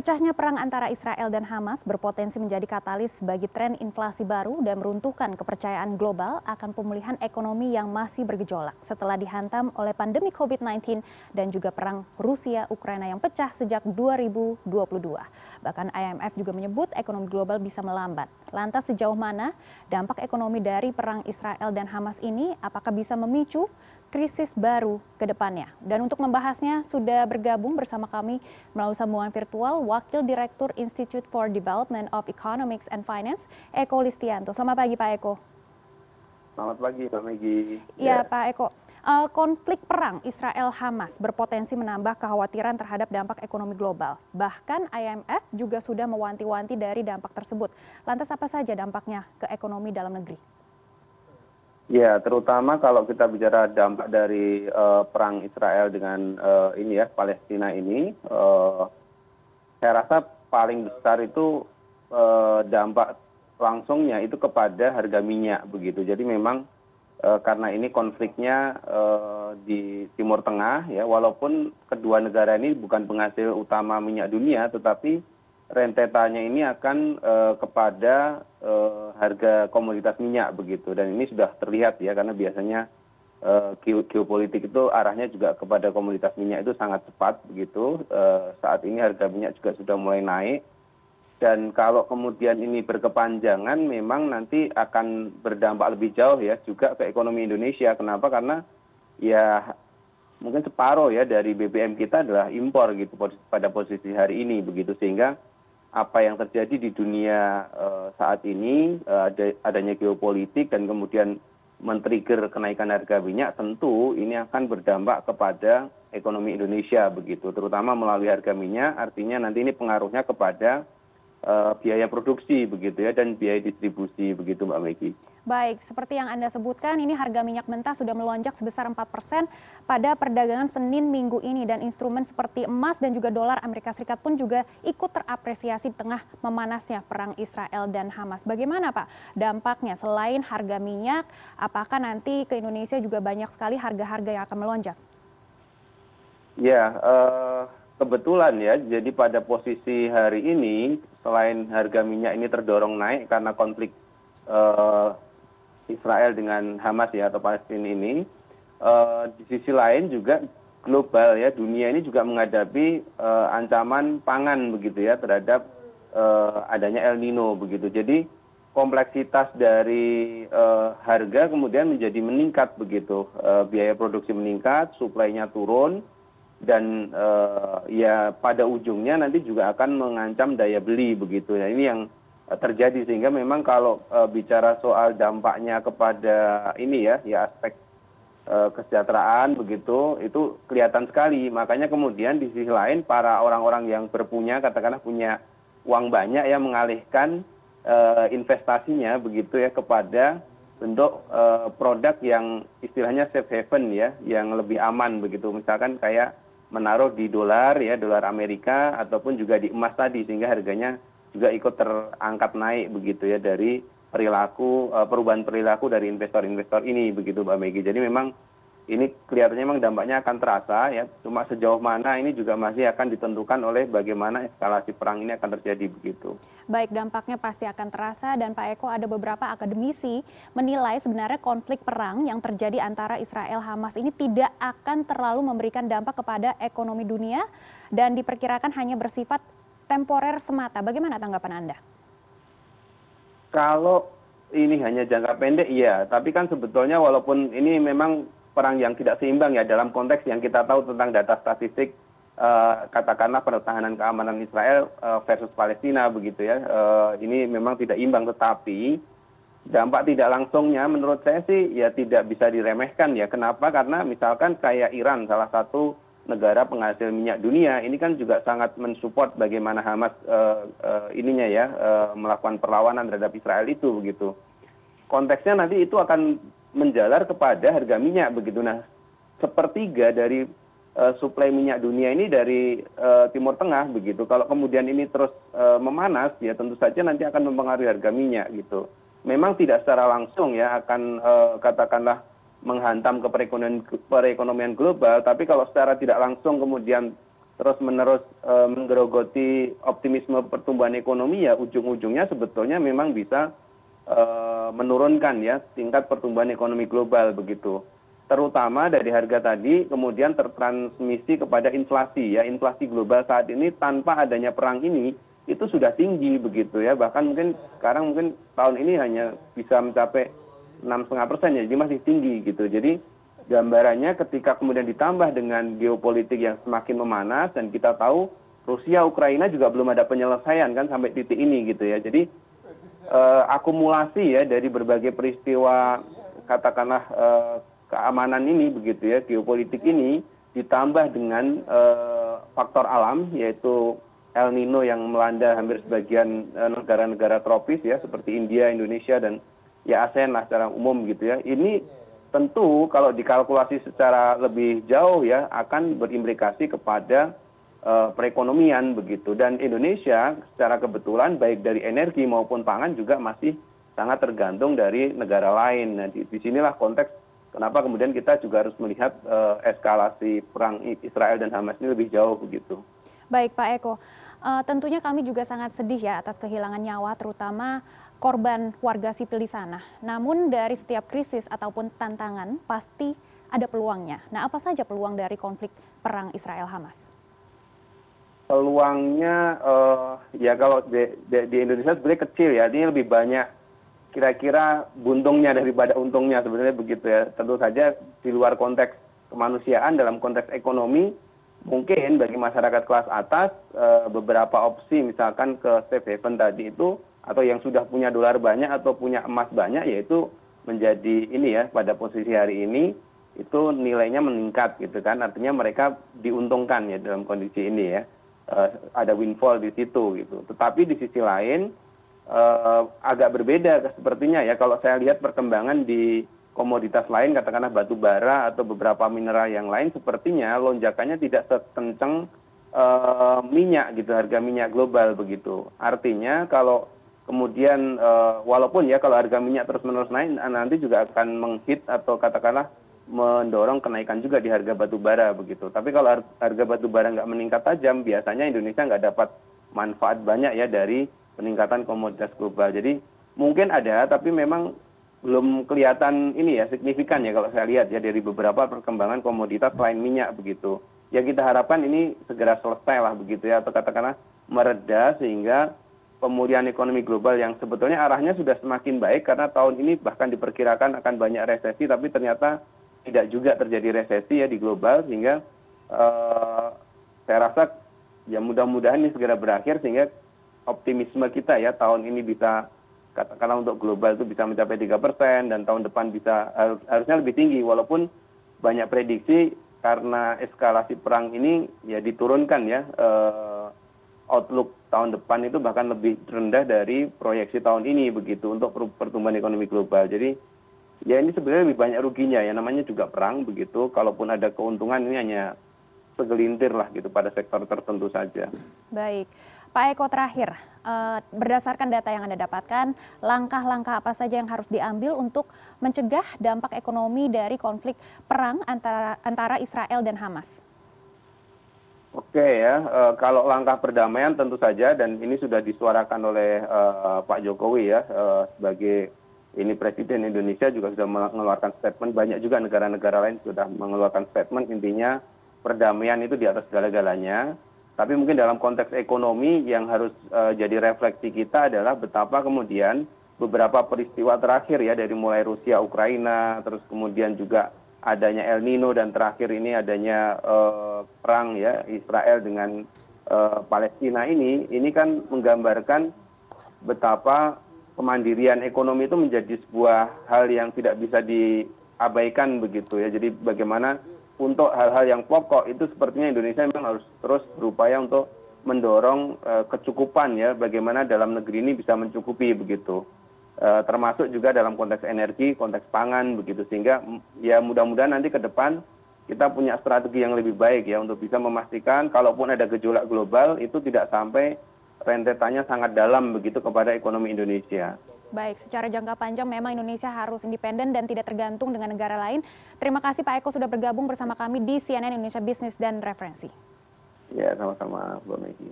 Pecahnya perang antara Israel dan Hamas berpotensi menjadi katalis bagi tren inflasi baru dan meruntuhkan kepercayaan global akan pemulihan ekonomi yang masih bergejolak setelah dihantam oleh pandemi COVID-19 dan juga perang Rusia-Ukraina yang pecah sejak 2022. Bahkan IMF juga menyebut ekonomi global bisa melambat. Lantas sejauh mana dampak ekonomi dari perang Israel dan Hamas ini apakah bisa memicu krisis baru ke depannya. Dan untuk membahasnya sudah bergabung bersama kami melalui sambungan virtual Wakil Direktur Institute for Development of Economics and Finance, Eko Listianto. Selamat pagi Pak Eko. Selamat pagi Pak Megi. Iya ya. Pak Eko. Uh, konflik perang Israel-Hamas berpotensi menambah kekhawatiran terhadap dampak ekonomi global. Bahkan IMF juga sudah mewanti-wanti dari dampak tersebut. Lantas apa saja dampaknya ke ekonomi dalam negeri? Ya terutama kalau kita bicara dampak dari eh, perang israel dengan eh, ini ya palestina ini eh, saya rasa paling besar itu dampak langsungnya itu kepada harga minyak begitu. Jadi memang karena ini konfliknya di timur tengah ya walaupun kedua negara ini bukan penghasil utama minyak dunia tetapi rentetannya ini akan eh, kepada harga komoditas minyak begitu. Dan ini sudah terlihat ya karena biasanya eh, geopolitik itu arahnya juga kepada komoditas minyak itu sangat cepat begitu. Saat ini harga minyak juga sudah mulai naik. Dan kalau kemudian ini berkepanjangan memang nanti akan berdampak lebih jauh ya juga ke ekonomi Indonesia. Kenapa? Karena ya mungkin separuh ya dari BBM kita adalah impor gitu pada posisi hari ini begitu. Sehingga apa yang terjadi di dunia eh, saat ini eh, adanya geopolitik dan kemudian men-trigger kenaikan harga minyak tentu ini akan berdampak kepada ekonomi Indonesia begitu. Terutama melalui harga minyak artinya nanti ini pengaruhnya kepada biaya produksi begitu ya dan biaya distribusi begitu Mbak Megi. Baik, seperti yang Anda sebutkan, ini harga minyak mentah sudah melonjak sebesar 4 persen pada perdagangan Senin minggu ini dan instrumen seperti emas dan juga dolar Amerika Serikat pun juga ikut terapresiasi di tengah memanasnya perang Israel dan Hamas. Bagaimana Pak dampaknya selain harga minyak, apakah nanti ke Indonesia juga banyak sekali harga-harga yang akan melonjak? Ya, uh, kebetulan ya, jadi pada posisi hari ini selain harga minyak ini terdorong naik karena konflik uh, israel dengan hamas ya atau palestina ini eh, di sisi lain juga global ya dunia ini juga menghadapi eh, ancaman pangan begitu ya terhadap eh, adanya El Nino begitu. Jadi kompleksitas dari harga kemudian menjadi meningkat begitu. biaya produksi meningkat, suplainya turun dan ya pada ujungnya nanti juga akan mengancam daya beli begitu. Nah ini yang terjadi. Sehingga memang kalau e, bicara soal dampaknya kepada ini ya ya aspek kesejahteraan begitu itu kelihatan sekali. Makanya kemudian di sisi lain para orang-orang yang berpunya katakanlah punya uang banyak ya mengalihkan e, investasinya begitu ya kepada bentuk produk yang istilahnya safe haven ya yang lebih aman begitu. Misalkan kayak menaruh di dolar ya dolar Amerika ataupun juga di emas tadi sehingga harganya juga ikut terangkat naik begitu ya dari perilaku eh, perubahan perilaku dari investor investor ini begitu mbak Megi jadi memang ini kelihatannya memang dampaknya akan terasa ya cuma sejauh mana ini juga masih akan ditentukan oleh bagaimana eskalasi perang ini akan terjadi begitu. Baik dampaknya pasti akan terasa dan Pak Eko ada beberapa akademisi menilai sebenarnya konflik perang yang terjadi antara Israel Hamas ini tidak akan terlalu memberikan dampak kepada ekonomi dunia dan diperkirakan hanya bersifat temporer semata. Bagaimana tanggapan Anda? Kalau ini hanya jangka pendek, iya. Tapi kan sebetulnya walaupun ini memang perang yang tidak seimbang ya dalam konteks yang kita tahu tentang data statistik uh, katakanlah pertahanan keamanan Israel uh, versus Palestina begitu ya. Uh, ini memang tidak imbang tetapi dampak tidak langsungnya menurut saya sih ya tidak bisa diremehkan ya. Kenapa? Karena misalkan kayak Iran salah satu negara penghasil minyak dunia ini kan juga sangat mensupport bagaimana Hamas ininya ya melakukan perlawanan terhadap Israel itu begitu. Konteksnya nanti itu akan menjalar kepada harga minyak begitu. Nah, sepertiga dari uh, suplai minyak dunia ini dari uh, Timur Tengah begitu. Kalau kemudian ini terus uh, memanas ya tentu saja nanti akan mempengaruhi harga minyak gitu. Memang tidak secara langsung ya akan katakanlah menghantam ke perekonomian global tapi kalau secara tidak langsung kemudian terus menerus menggerogoti optimisme pertumbuhan ekonomi ya ujung ujungnya sebetulnya memang bisa menurunkan ya tingkat pertumbuhan ekonomi global begitu. Terutama dari harga tadi kemudian tertransmisi kepada inflasi ya. Inflasi global saat ini tanpa adanya perang ini itu sudah tinggi begitu ya. Bahkan mungkin sekarang mungkin tahun ini hanya bisa mencapai enam setengah persen ya. Jadi masih tinggi gitu. Jadi gambarannya ketika kemudian ditambah dengan geopolitik yang semakin memanas dan kita tahu Rusia Ukraina juga belum ada penyelesaian kan sampai titik ini gitu ya. Jadi akumulasi ya dari berbagai peristiwa katakanlah uh, keamanan ini begitu ya geopolitik ini ditambah dengan uh, faktor alam yaitu El Nino yang melanda hampir sebagian negara-negara tropis ya seperti India, Indonesia dan ya ASEAN lah secara umum gitu ya. Ini tentu kalau dikalkulasi secara lebih jauh ya akan berimplikasi kepada perekonomian begitu dan Indonesia secara kebetulan baik dari energi maupun pangan juga masih sangat tergantung dari negara lain. Nah di, di sinilah konteks kenapa kemudian kita juga harus melihat uh, eskalasi perang Israel dan Hamas ini lebih jauh begitu. Baik Pak Eko, uh, tentunya kami juga sangat sedih ya atas kehilangan nyawa terutama korban warga sipil di sana. Namun dari setiap krisis ataupun tantangan pasti ada peluangnya. Nah, apa saja peluang dari konflik perang Israel-Hamas? Peluangnya, uh, ya kalau di, Indonesia sebenarnya kecil ya, ini lebih banyak kira-kira buntungnya daripada untungnya sebenarnya begitu ya. Tentu saja di luar konteks kemanusiaan dalam konteks ekonomi, mungkin bagi masyarakat kelas atas uh, beberapa opsi misalkan ke safe haven tadi itu atau yang sudah punya dolar banyak atau punya emas banyak yaitu menjadi ini ya pada posisi hari ini itu nilainya meningkat gitu kan artinya mereka diuntungkan ya dalam kondisi ini ya ada windfall di situ gitu. Tetapi di sisi lain uh, agak berbeda sepertinya ya. Kalau saya lihat perkembangan di komoditas lain katakanlah batu bara atau beberapa mineral yang lain sepertinya lonjakannya tidak sekencang uh, minyak gitu harga minyak global begitu. Artinya kalau kemudian eh, walaupun ya kalau harga minyak terus menerus naik nanti juga akan menghit atau katakanlah mendorong kenaikan juga di harga batu bara begitu. Tapi kalau harga batu bara nggak meningkat tajam biasanya Indonesia nggak dapat manfaat banyak ya dari peningkatan komoditas global. Jadi mungkin ada tapi memang belum kelihatan ini ya signifikan ya kalau saya lihat ya dari beberapa perkembangan komoditas selain minyak begitu. Ya kita harapkan ini segera selesai lah begitu ya atau katakanlah mereda sehingga pemulihan ekonomi global yang sebetulnya arahnya sudah semakin baik karena tahun ini bahkan diperkirakan akan banyak resesi tapi ternyata tidak juga terjadi resesi ya di global sehingga uh, saya rasa ya mudah-mudahan ini segera berakhir sehingga optimisme kita ya tahun ini bisa katakanlah untuk global itu bisa mencapai tiga persen dan tahun depan bisa harusnya lebih tinggi walaupun banyak prediksi karena eskalasi perang ini ya diturunkan ya uh, outlook tahun depan itu bahkan lebih rendah dari proyeksi tahun ini begitu untuk pertumbuhan ekonomi global. Jadi ya ini sebenarnya lebih banyak ruginya ya namanya juga perang begitu. Kalaupun ada keuntungan ini hanya segelintir lah gitu pada sektor tertentu saja. Baik. Pak Eko terakhir, uh, berdasarkan data yang Anda dapatkan, langkah-langkah apa saja yang harus diambil untuk mencegah dampak ekonomi dari konflik perang antara antara Israel dan Hamas? oke ya eh, kalau langkah perdamaian tentu saja dan ini sudah disuarakan oleh eh, pak jokowi ya eh, sebagai ini presiden indonesia juga sudah mengeluarkan statement. Banyak juga negara negara lain sudah mengeluarkan statement. Intinya perdamaian itu di atas segala galanya tapi mungkin dalam konteks ekonomi yang harus jadi refleksi kita adalah betapa kemudian beberapa peristiwa terakhir ya dari mulai Rusia Ukraina terus kemudian juga adanya El Nino dan terakhir ini adanya uh, perang ya Israel dengan uh, Palestina ini. Ini kan menggambarkan betapa kemandirian ekonomi itu menjadi sebuah hal yang tidak bisa diabaikan begitu ya. Jadi bagaimana untuk hal-hal yang pokok itu sepertinya Indonesia memang harus terus berupaya untuk mendorong uh, kecukupan ya bagaimana dalam negeri ini bisa mencukupi begitu. Eh, termasuk juga dalam konteks energi konteks pangan begitu. Sehingga ya mudah mudahan nanti ke depan kita punya strategi yang lebih baik ya untuk bisa memastikan kalaupun ada gejolak global itu tidak sampai rentetannya sangat dalam begitu kepada ekonomi Indonesia. Baik, secara jangka panjang memang Indonesia harus independen dan tidak tergantung dengan negara lain. Terima kasih Pak Eko sudah bergabung bersama kami di CNN Indonesia Business dan Referensi. ya sama sama mbak megi